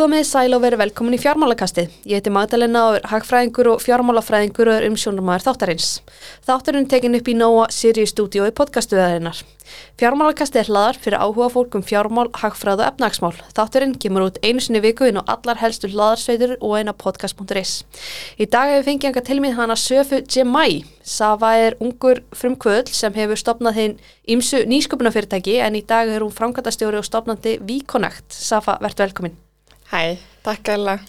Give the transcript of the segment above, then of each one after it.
Komið sæl og verið velkomin í fjármálakastið. Ég heiti Magdalena og er hagfræðingur og fjármálafræðingur og er umsjónumæður þáttarins. Þáttarinn tekin upp í Nóa Sirius stúdíu í podcastuðarinnar. Fjármálakastið er hlaðar fyrir áhuga fólk um fjármál, hagfræð og efnagsmál. Þáttarinn kemur út einu sinni viku inn á allar helstu hlaðarsveitur og eina podcast.is. Í dag hefur fengið enga til mig hana Söfu Jemai. Safa er ungur frumkvöld sem hefur stopnað hinn ímsu nýsköpunafyrirtæki en í dag er hún framkvæmtastjóri og stopnandi Víkonækt. Safa, verðt velkomin. Hæ, takk alveg.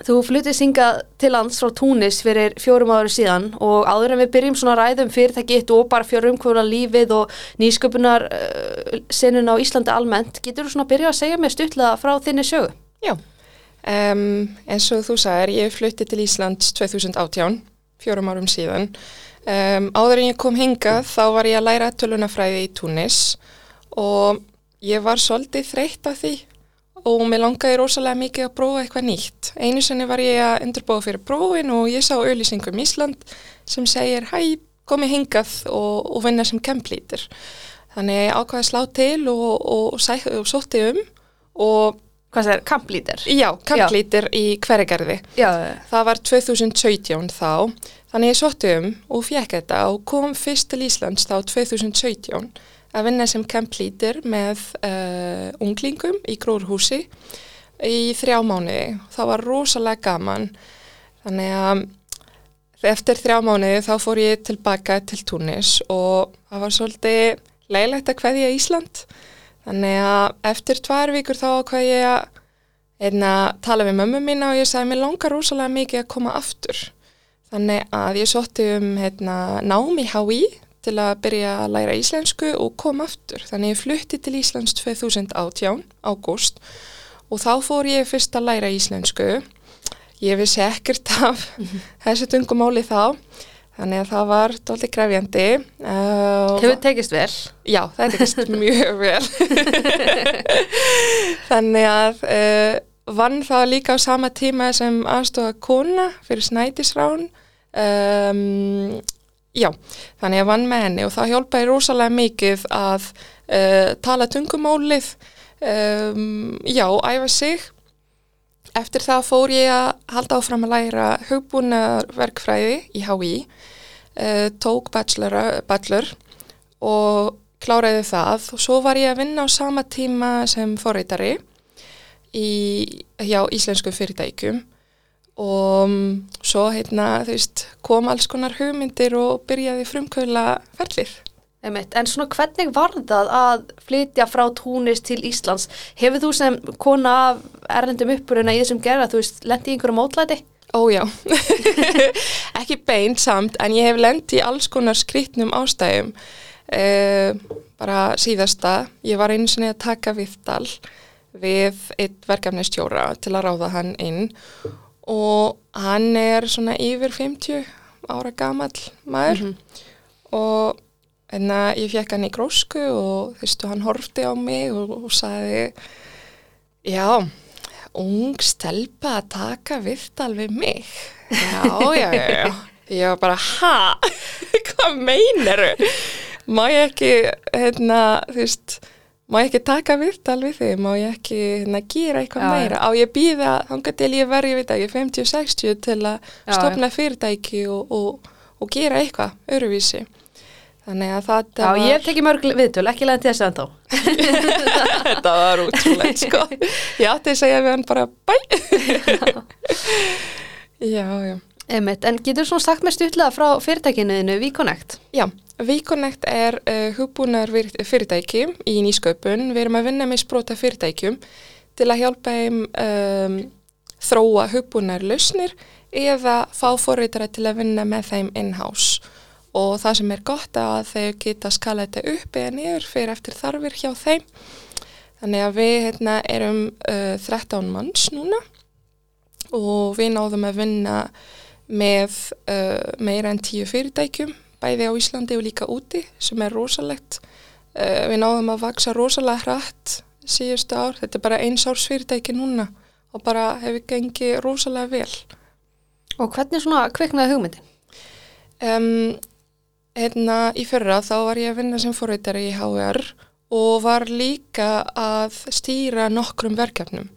Þú flutið syngað til lands frá Túnis fyrir fjórum áður síðan og áður en við byrjum svona ræðum fyrirtækitt og bara fjórum umhverfuna lífið og nýsköpunar uh, senun á Íslandi almennt, getur þú svona að byrja að segja mig stuttlega frá þinni sögu? Já, um, eins og þú sagðir, ég flutið til Íslands 2018, fjórum árum síðan. Um, áður en ég kom hingað þá var ég að læra tölunafræði í Túnis og ég var svolítið þreytt af því og mér langaði rosalega mikið að prófa eitthvað nýtt. Einu senni var ég að undurbóða fyrir prófin og ég sá auðlýsingum í Ísland sem segir hæ, komi hingað og, og vinna sem kemplítir. Þannig ég ákvaði að slá til og, og, og sótti um og Hvað það er? Kamplítir? Já, kamplítir í hverjargerði. Það var 2017 þá, þannig ég sótti um og fekk þetta og kom fyrst til Íslands þá 2017 að vinna sem camplítir með uh, unglingum í gróðurhúsi í þrjá mánuði. Það var rosalega gaman. Þannig að eftir þrjá mánuði þá fór ég tilbaka til Túnis og það var svolítið leilegt að hvaðja Ísland. Þannig að eftir tvær vikur þá hvað ég að einna, tala við mömmu mína og ég sagði mér langar rosalega mikið að koma aftur. Þannig að ég sótti um heitna, námi HÍ til að byrja að læra íslensku og kom aftur. Þannig ég flutti til Íslands 2018, ágúst og þá fór ég fyrst að læra íslensku. Ég vissi ekkert af -hmm. þessu tungumáli þá, þannig að það var doldið græfjandi. Uh, Hefur þið tekist vel? Já, það tekist mjög vel. þannig að uh, vann það líka á sama tíma sem aðstofa kona fyrir snætisrán. Um, Já, þannig að vann með henni og það hjálpaði rosalega mikið að uh, tala tungumálið, um, já, æfa sig. Eftir það fór ég að halda áfram að læra hugbúnaverkfræði í HÍ, uh, tók bachelor, bachelor og kláraði það. Og svo var ég að vinna á sama tíma sem forreitari í, hjá íslensku fyrirtækjum og mm, svo heitna, veist, kom alls konar hugmyndir og byrjaði frumkvöla ferlir. En svona hvernig var það að flytja frá Túnis til Íslands? Hefur þú sem kona af erlendum uppuruna í þessum gerða, þú veist, lendi í einhverju mótlæti? Ójá, ekki beint samt en ég hef lendi í alls konar skritnum ástæðum. Uh, bara síðasta, ég var og niður að taka viðtal við eitt verkefnistjóra til að ráða hann inn og hann er svona yfir 50 ára gammal maður. Mm -hmm. og en að ég fekk hann í grósku og þú veist, hann horfti á mig og, og sagði já, ung stelpa að taka viðtal við mig. Já, já, já, já. Ég var bara, ha, hvað meinar má ég ekki hérna, þú veist má ég ekki taka virtal við þig, má ég ekki hérna, gera eitthvað já, meira, á ég býða þannig til ég verði, ég veit ekki, 50-60 til að stopna fyrirtæki og, og, og gera eitthvað öruvísi þannig að það Já, var... ég teki mörg viðtöl, ekki leiðan til þess að þá Þetta var útrúlega sko, ég átti að segja við hann bara bæ. Já, já. Einmitt. En getur þú svona sagt með stutlega frá fyrirtækinuðinu Víkonækt? Já, Víkonækt er uh, hugbúnar fyrirtæki í nýsköpun. Við erum að vinna með sprota fyrirtækjum til að hjálpa þeim um, þróa hugbúnar lausnir eða fá forreitara til að vinna með þeim in-house. Og það sem er gott að þau geta skala þetta upp eða niður fyrir eftir þarfir hjá þeim. Þannig að við hérna, erum uh, 13 manns núna og við náðum að vinna með uh, meira en tíu fyrirtækjum bæði á Íslandi og líka úti sem er rosalegt. Uh, við náðum að vaksa rosalega hratt síðustu ár. Þetta er bara eins árs fyrirtæki núna og bara hefur gengið rosalega vel. Og hvernig svona kveiknaði hugmyndi? Um, hérna í fyrra þá var ég að vinna sem forveitari í HR og var líka að stýra nokkrum verkefnum.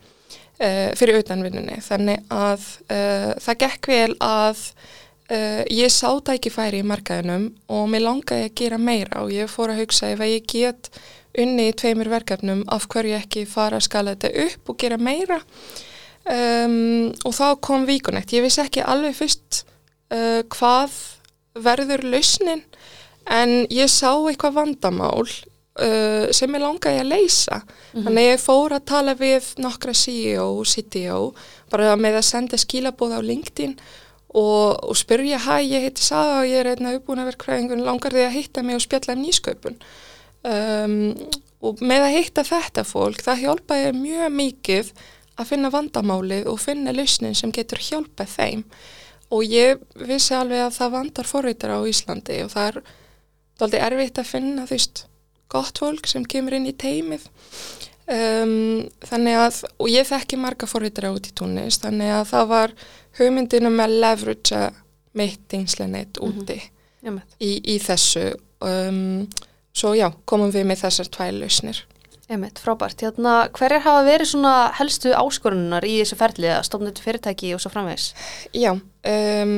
uh, fyrir utanvinnunni þannig að uh, það gekk vel að uh, ég sá tækifæri í markaðinum og mér langaði að gera meira og ég fór að hugsa ef að ég get unni í tveimur verkefnum af hverju ekki fara að skala þetta upp og gera meira? Um, og þá kom víkunætt ég vissi ekki alveg fyrst hvað verður lausnin en ég sá eitthvað vandamál uh, sem ég langaði að leysa. Mm -hmm. þannig ég fór að tala við nokkra CEO CTO bara með að senda skilabóð á LinkedIn og, og spyrja hæ, ég heiti Saga og ég er einna uppbúna verkræðingun langar því að hitta mig og spjalla um nýsköpun? Um, og með að hitta þetta fólk það hjálpaði mjög mikið að finna vandamálið og finna lausnin sem getur hjálpað þeim. Og ég vissi alveg að það vandar forritar á Íslandi og það er doldið erfitt að finna veist gott fólk sem kemur inn í teimið um, þannig að og ég þekki marga forritar át í tónist þannig að það var hugmyndinu með leverage mitt einslenett mhm. úti mm -hmm. í, í þessu um, svo já, komum við með þessar tvæl lausnir Emitt, frábært. Hérna, hverjar hafa verið svona helstu áskorunar í þessu ferli að stofna þetta fyrirtæki og svo framvegs? Já, um,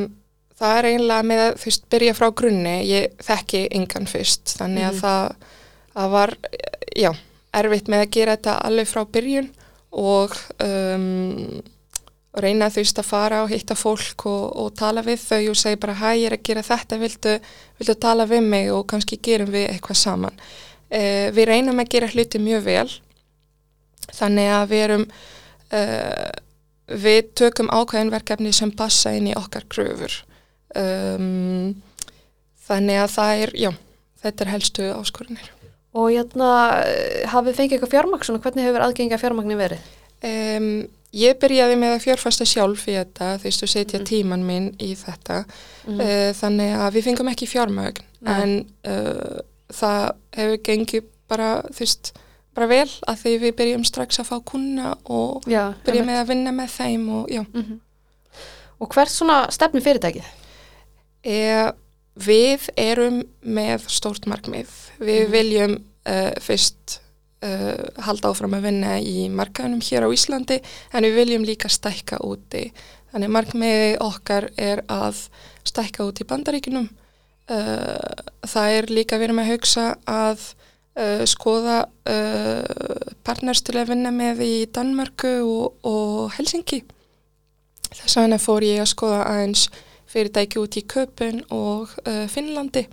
það er eiginlega með að fyrst byrja frá grunni, ég þekki yngan fyrst, þannig að mm -hmm. það, það var, já, erfitt með að gera þetta alveg frá byrjun og um, reyna þú veist að fara og hitta fólk og, og tala við þau og segja bara hæ, ég er að gera þetta, vildu, vildu tala við mig og kannski gerum við eitthvað saman. Uh, við reynum að gera hluti mjög vel, þannig að við erum... Uh, við tökum ákveðinverkefni sem passa inn í okkar kröfur um, þannig að það er, já, þetta er helstu áskorunir. Og hérna, hafið fengið eitthvað fjármagn, svona hvernig hefur aðgengja fjármagni verið? Um, ég byrjaði með að fjárfasta sjálf í þetta, þú veist, að setja mm. tíman minn í þetta, mm. uh, þannig að við fengum ekki fjármagn, Nei. en uh, það hefur gengið bara, þú veist, bara vel að því við byrjum strax að fá kuna og já, byrjum með að vinna með þeim og já. Mm -hmm. Og hvert svona stefni fyrirtækið? E, við erum með stórt markmið. Við mm. viljum uh, fyrst uh, halda áfram að vinna í markaðunum hér á Íslandi en við viljum líka stækka úti. Þannig markmiði okkar er að stækka út í bandaríkunum. Uh, það er líka við erum að hugsa að skoða partners til að vinna með í Danmörku og, og Helsingi. Þess vegna fór ég að skoða aðeins fyrirtæki út í Köpun og uh, Finnlandi.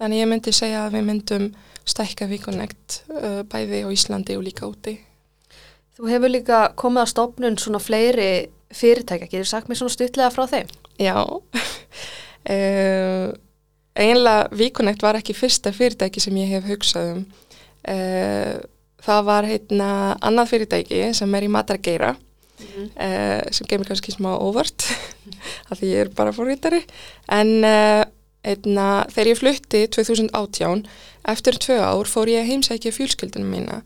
Þannig ég myndi segja að við myndum stækka vikunegt uh, bæði á Íslandi og líka úti. Þú hefur líka komið á stofnun svona fleiri fyrirtækja, getur sagt mér svona stutlega frá þeim? Já, uh, einlega vikunegt var ekki fyrsta fyrirtæki sem ég hef hugsað um. Uh, það var heitna annað fyrirtæki sem er í matargeira mm -hmm. uh, sem gemur kannski smá óvart af því ég er bara fórvítari en uh, einna, þegar ég flutti 2018 eftir tvö ár fór ég heimsækja fjölskyldunum mína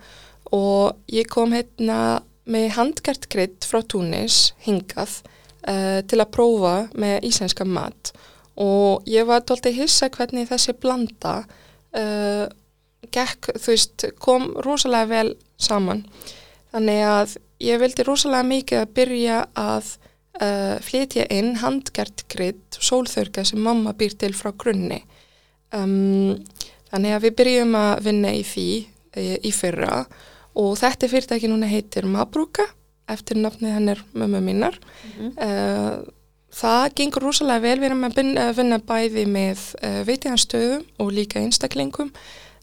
og ég kom hérna með handgert greitt frá Túnis hingað uh, til að prófa með íslenska mat og ég var doldið hissa hvernig þessi blanda gekk, þú veist, kom rosalega vel saman þannig að ég vildi rosalega mikið að byrja að uh, flytja inn handgert gritt sólþörga sem mamma býr til frá grunni. Um, þannig að við byrjum að vinna í því í, í fyrra. Og þetta fyrirtæki núna heitir Mabruka eftir nafnið hennar mömmu minnar. Mm -hmm. uh, það gengur rosalega vel, við erum að vinna bæði með uh, veitihanstöðum og líka einstaklingum.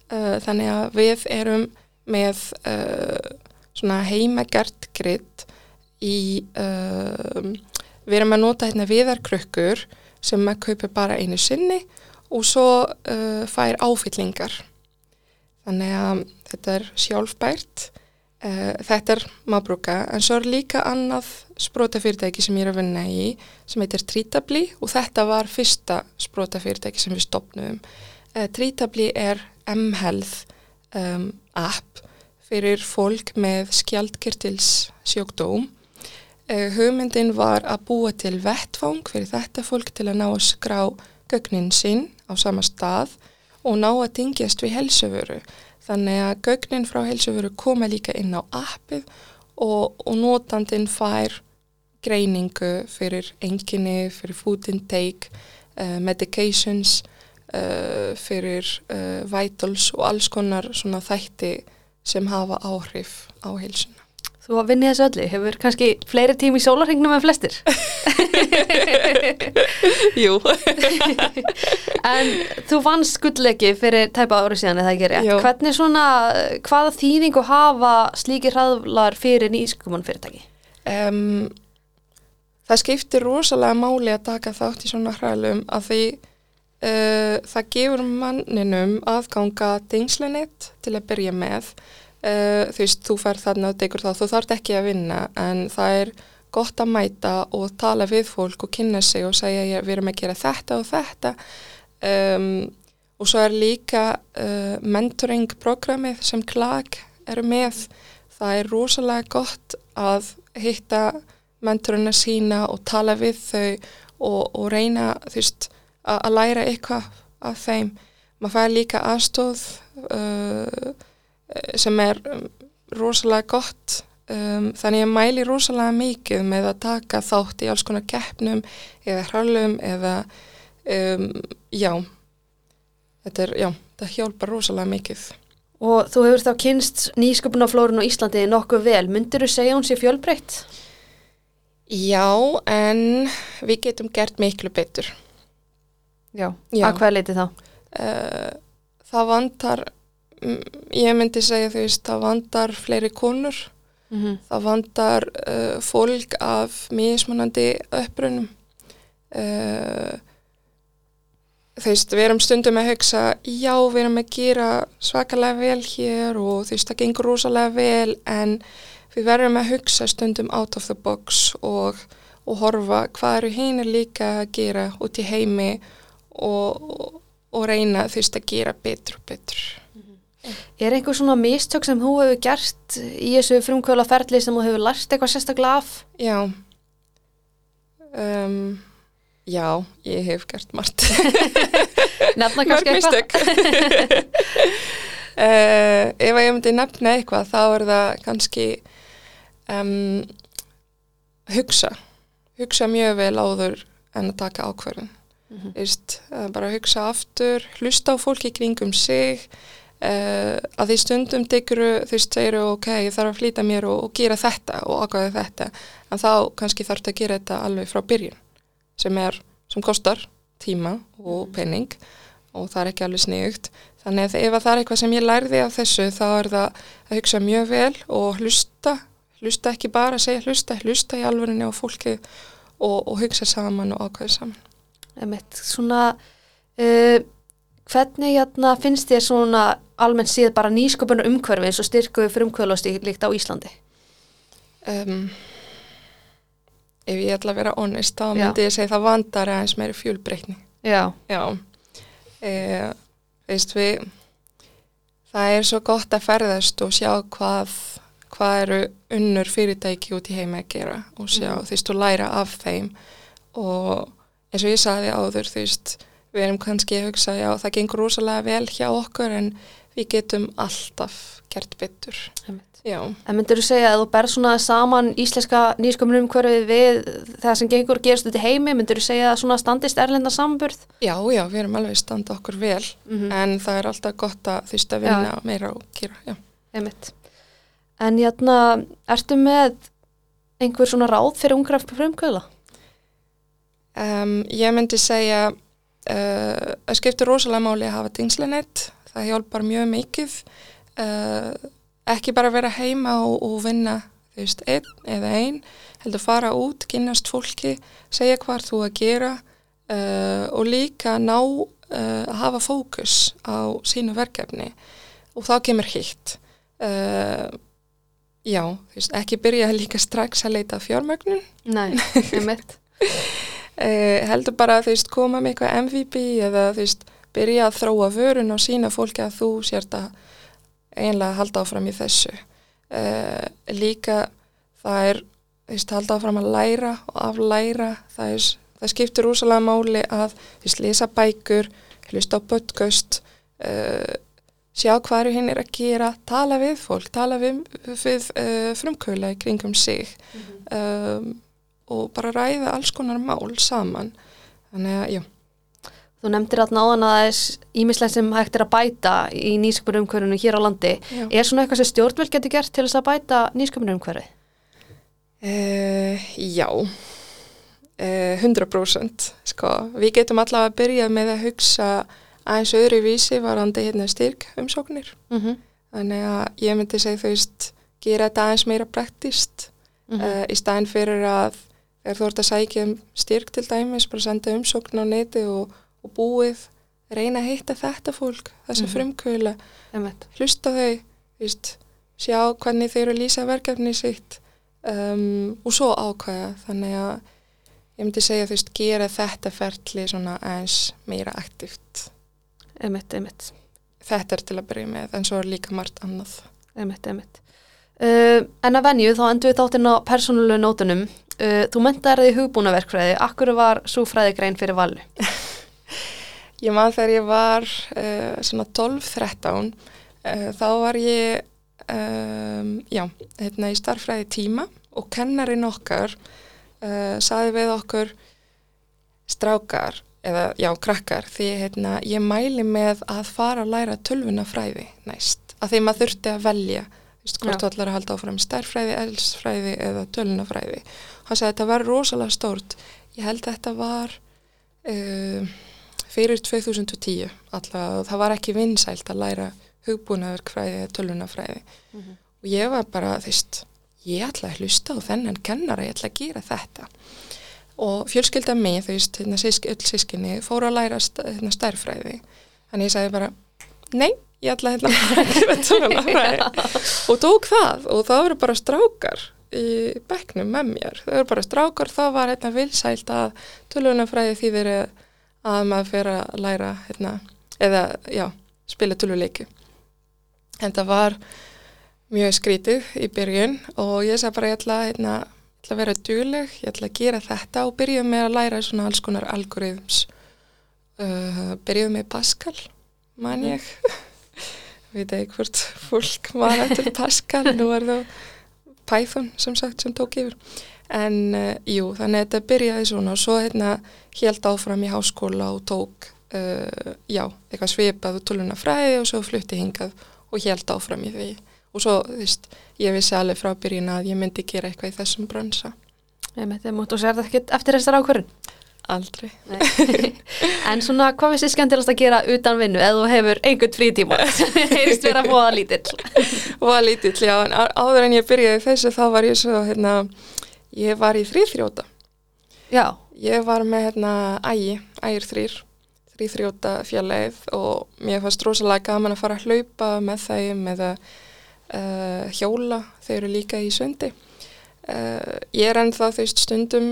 Þannig að við erum með svona heimagert gritt í um, við erum að nota hérna viðarkrökkur sem maður kaupir bara einu sinni og svo uh, fær áfyllingar. Þannig að þetta er sjálfbært uh, þetta er maðbrúka en svo er líka annað sprótafyrirtæki sem ég er að vinna í sem heitir Trítabli og þetta var fyrsta sprótafyrirtæki sem við stopnum uh, Trítabli er M-Health um, app fyrir fólk með skjaldkirtils sjókdóm. Uh, hugmyndin var að búa til vettfang fyrir þetta fólk til að ná að skrá gögnin sinn á sama stað og ná að dingjast við helsöfuru. Þannig að gögnin frá helsöfuru koma líka inn á appið og, og notandin fær greiningu fyrir enginni, fyrir food intake, uh, medications, uh, fyrir vitals og alls konar svona þætti sem hafa áhrif á heilsuna. Þú að vinni þessu öllu, hefur kannski fleiri tím í sólarhengnum en flestir? Jú. en þú vannst skuldleiki fyrir tæpa ári síðan eða ekki rétt. Jú. Hvernig svona, hvaða þýðingu hafa slíki hraðlar fyrir nýskumun fyrirtæki? Um, það skiptir rosalega máli að taka þátt í svona hraðlum að því uh, það gefur manninum aðganga dingslenit til að byrja með. Uh, þú veist, þú fær þarna og degur það, þú þart ekki að vinna en það er gott að mæta og tala við fólk og kynna sig og segja við erum að gera þetta og þetta. Um, og svo er líka uh, mentoring programmið sem klag eru með. Það er rosalega gott að hitta mentorina sína og tala við þau og, og reyna þú veist að læra eitthvað af þeim. Maður fær líka aðstóð uh, sem er um, rosalega gott. Um, þannig að mæli rosalega mikið með að taka þátt í alls konar keppnum eða hrallum eða um, já. Þetta er, já, þetta hjálpar rosalega mikið. Og þú hefur þá kynst nýsköpunaflórun á Íslandi nokkuð vel, myndir þú segja hún sé fjölbreytt? Já, en við getum gert miklu betur Já, já. að hvað leiti þá? Uh, það vantar ég myndi segja þú veist það vandar fleiri konur mm -hmm. það vandar uh, fólk af mismunandi upprunum uh, þú veist við erum stundum að hugsa já við erum að gera svakalega vel hér og þú veist það gengur rosalega vel en við verðum að hugsa stundum out of the box og, og horfa hvað eru hinn líka að gera út í heimi og, og, og reyna þú veist að gera betur og betur Er einhver svona mistök sem þú hefur gert í þessu frumkvöla ferli sem þú hefur lært eitthvað sérstaklega af? Já, um, já, ég hef gert margt. Nefna kannski eitthvað? uh, ef ég myndi nefna eitthvað þá er það kannski um, hugsa. Hugsa mjög vel áður en að taka ákverðin. Mm -hmm. Vist, bara hugsa aftur, hlusta á fólki kringum sig Uh, að því stundum teikuru þú segir ok, ég þarf að flýta mér og, og gera þetta og ákvæða þetta en þá kannski þarf þetta að gera þetta alveg frá byrjun sem er, sem kostar tíma og mm. penning og það er ekki alveg sniðugt þannig að ef það er eitthvað sem ég lærði af þessu þá er það að hugsa mjög vel og hlusta, hlusta ekki bara að segja hlusta, hlusta í alvörinu á fólki og, og hugsa saman og ákvæða saman Emitt, svona uh, hvernig jætna, hérna, finnst þér svona almennt síð bara nýsköpunar umhverfi eins og styrkuðu fyrir umhverflasti líkt á Íslandi? Um, ef ég ætla að vera honest þá myndi ég segja það vandar aðeins meiri fjölbreytni Já, Já. E, veist við það er svo gott að ferðast og sjá hvað hvað eru unnur fyrirtæki út í heima að gera og sjá mm. þú veist og læra af þeim og eins og ég saði áður þú veist við erum kannski að hugsa já það gengur rosalega vel hjá okkur en við getum alltaf gert betur En myndur þú segja að þú ber svona saman íslenska nýsköpunum hverfið við það sem gengur gerst út í heimi, myndur þú segja að svona standist erlenda samburð? Já, já, við erum alveg standa okkur vel mm -hmm. en það er alltaf gott að þýst að vinna já. meira og kýra, já Einmitt. En jætna, ertu með einhver svona ráð fyrir ungra frumkvöla? Um, ég myndi segja Uh, það skiptir rosalega máli að hafa dingslinett, það hjálpar mjög mikið. Uh, ekki bara vera heima og, og vinna þú veist, einn eða einn heldur fara út, kynast fólki segja hvað þú að gera uh, og líka ná að hafa fókus á sínu verkefni. Og þá kemur hitt. Já, þú veist, ekki byrja líka strax að leita fjármögnun. Nei, ég mitt eh, heldur bara að þú veist koma með eitthvað MVP eða þú veist byrja að þróa vörun og sína fólki að þú sért að einlega halda áfram í þessu. Eh, líka það er þú veist halda áfram að læra og aflæra. Það, er, það skiptir úsalega máli að þú veist lesa bækur hlusta á podcast eh, sjá hvað eru hinn er að gera, tala við fólk, tala við, við uh, frumkvöla í kringum sig. Mm -hmm. um, og bara ræða alls konar mál saman. Þannig að, já. Þú nefndir alltaf náðan að það er ímislega sem hægt er að bæta í nýsköpunumhverfunu hér á landi. Já. Er svona eitthvað sem stjórnveld getur gert til þess að bæta nýsköpunumhverfi? Uh, já, uh, 100%. Sko. Við getum allavega að byrja með að hugsa aðeins öðru vísi varandi hérna styrk umsóknir mm -hmm. þannig að ég myndi segja þú veist gera þetta aðeins meira praktist mm -hmm. uh, í staðin fyrir að þegar þú ert að sækja um styrk til dæmis bara senda umsókn á neti og, og búið reyna að hitta þetta fólk þess að -hmm. frumkvöla hlusta þau veist, sjá hvernig þau eru að lýsa verkefni sitt um, og svo ákvæða þannig að ég myndi segja þú veist gera þetta ferli svona aðeins meira aktivt Emitt, emitt. Þetta er til að byrja með, en svo er líka margt annað. Emitt, emitt. Uh, en að venju, þá endur við þáttinn á persónulegu nótunum. Uh, þú mentaði í hugbúnaverkfræði. Akkur var svo fræðigrein fyrir vallu? ég man þegar ég var uh, svona 12-13, uh, þá var ég um, já, hérna í starfræði tíma og kennarinn okkar saði við okkur strákar eða já, krakkar, því hérna, ég mæli með að fara að læra tölvunafræði næst, að því maður þurfti að velja, þú veist, hvort þú ætlar að halda áfram stærfræði, elsfræði eða tölvunafræði. Hann sagði að þetta var rosalega stórt, ég held að þetta var uh, fyrir 2010 alltaf, það var ekki vinsælt að læra hugbúnaverkfræði eða tölvunafræði mm -hmm. og ég var bara, þú veist, ég ætla að hlusta á þennan kennara, ég ætla að gera þetta. Og fjölskylda mig, þú veist, hérna, öll sískinni fóru að læra hérna, stærfræði þannig ég sagði bara nei, ég ætla hérna að tölunafræði og tók það og það voru bara strákar í bekknum með mér, það voru bara strákar þá var hérna vilsælt að tölunafræði þýðir að maður fyrir að læra hérna, eða já, spila töluleiki en það var mjög skrítið í byrjun og ég sagði bara ég ætla að hérna vera djúleg, ég ætla að gera þetta og byrjuð með að læra svona alls konar algoritms uh, byrjuð með Pascal man mhm. ég veit ekki hvort fólk var eftir Pascal, nú er það Python sem sagt sem tók yfir en uh, jú, þannig að þetta byrjaði svona og svo hérna helt áfram í háskóla og tók uh, já, eitthvað svipað og töluna fræði og svo flutti hingað og helt áfram í því og svo, þú veist, ég vissi alveg frá byrjun að ég myndi gera eitthvað í þessum bransa. Ég myndi að mútu og sér þetta ekki eftir þessar ákvörðun? Aldrei. en svona, hvað finnst þið skemmtilegast að gera utan vinnu eða þú hefur einhvern frítíma sem heyrst vera bóða lítill? Bóða lítill, já, en áður en ég byrjaði þessu þá var ég svo, hérna, ég var í þrýþrjóta. Já. Ég var með, hérna, ægi, ægir þrýr þrýþrjóta fjallegið og mér fannst rosalega gaman að fara að hlaupa með þeim eða uh, hjóla, þau eru líka í sundi uh, ég er ennþá þau stundum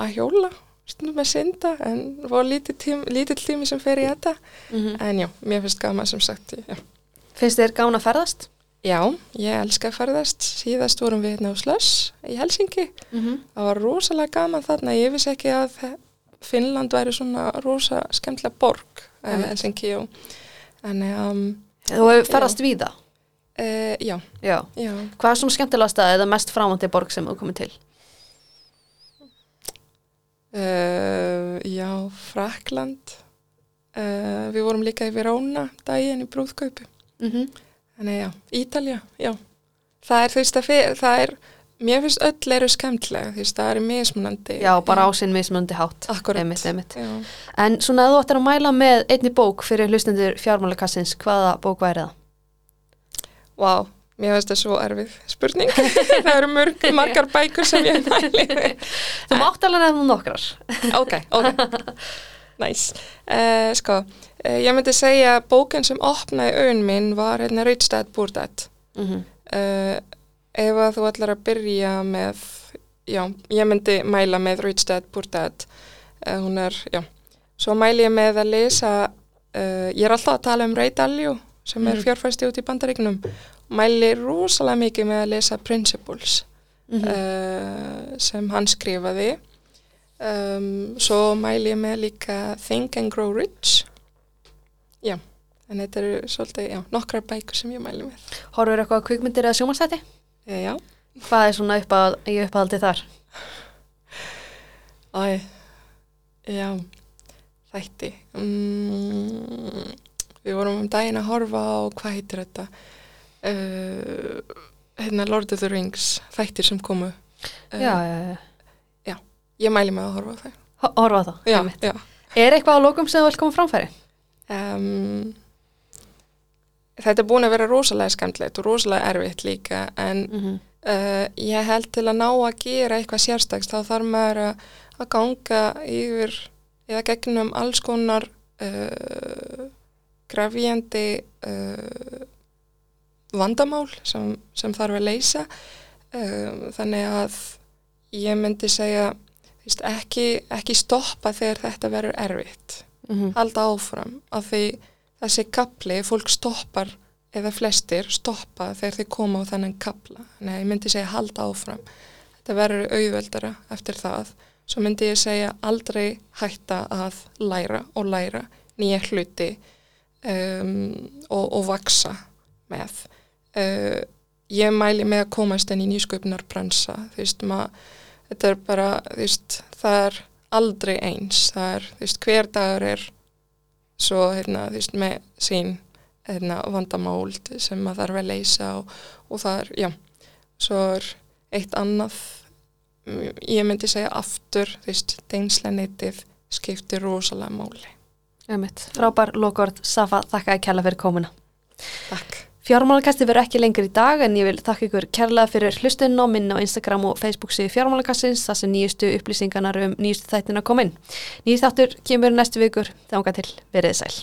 að hjóla stundum að synda en var lítill tími, tími sem fer í þetta mm -hmm. en já, mér finnst gama sem sagt já. Finnst þér gána að ferðast? Já, ég elska að ferðast síðast vorum við hérna á Slöss í Helsingi mm -hmm. það var rosalega gaman þarna ég vissi ekki að Finnland væri svona rosa skemmtilega borg mm -hmm. Helsingi og en um, Þú ferðast við það? Uh, já. já. já. Hvað er svona skemmtilegast að eða mest frámandi borg sem þú komið til? Uh, já, Frakland. Uh, við vorum líka í Verona daginn í brúðkaupi. Mm -hmm. Þannig já, Ítalja, já. Það er þú veist að það er, mér finnst öll eru skemmtilega, þú veist, það er mismunandi. Já, bara ásinn mismunandi hátt. Akkurat. Einmitt, einmitt. En svona þú ættir að mæla með einni bók fyrir hlustendur fjármálakassins, hvaða bók væri það? Vá, wow, mér finnst það svo erfið spurning. það eru mörg, margar bækur sem ég næli. Þú mátt alveg nefnum nokkrar. ok, ok. Nice. Uh, sko, uh, ég myndi segja að bókinn sem opnaði auðn minn var hérna Poor Dad. Mm -hmm. uh, ef að þú ætlar að byrja með, já, ég myndi mæla með Poor Dad. Hún er, já, svo mæli ég með að lesa, ég er alltaf að tala um Ray Dalio sem er mm. fjárfæsti út í bandaríknum mæli rosalega mikið með að lesa Principles mm -hmm. uh, sem hann skrifaði um, svo mæli ég með líka Think and Grow Rich já, en þetta eru svolítið, já, nokkrar bækur sem ég mæli með. Horfur eitthvað kvikmyndir eða sjómanstætti? E, já. Hvað er svona uppað, í uppáhaldi þar? Æ, já, þætti. Mm, við vorum um daginn að horfa á, hvað heitir þetta? Uh, hérna Lord of the Rings, þættir sem komu. Uh, já, já, já. Já, ég mæli með að horfa á það. Horfa á það? Já, já. Er eitthvað á lókum sem þú vil koma framfæri? Um, þetta er búin að vera rosalega skemmtilegt og rosalega erfitt líka en mm -hmm. uh, ég held til að ná að gera eitthvað sérstags þá þarf maður að, að ganga yfir eða gegnum alls konar grafjandi uh, vandamál sem, sem þarf að leysa. Þannig að ég myndi segja veist, ekki, ekki stoppa þegar þetta verður erfitt. Mm -hmm. halda áfram af því þessi kapli, fólk stoppar eða flestir stoppa þegar þeir koma á þennan kapla þannig að ég myndi segja halda áfram. Þetta verður auðveldara eftir það. Svo myndi ég segja aldrei hætta að læra og læra nýja hluti um, og, og vaksa með uh, ég mæli með að komast inn í nýsköpunar bransa þú veist maður þetta er bara, þú veist, það er aldrei eins, það er, þú veist, hver dagur er svo, hérna, þú veist, með sín hérna, vandamál sem maður þarf að leysa og, og það er, já, svo er eitt annað, ég myndi segja aftur, þú veist, deinslenitið skiptir rosalega máli. Frábær Lókord Safa, þakka að kella fyrir komuna. Takk. Fjármálakasti verður ekki lengur í dag en ég vil þakka ykkur kærlega fyrir hlustunum og minna á Instagram og Facebook síðu Fjármálakastins þar sem nýjustu upplýsingarnar um nýjustu þættina komin. Nýjist þáttur kemur næstu vikur, þánga til, verið sæl.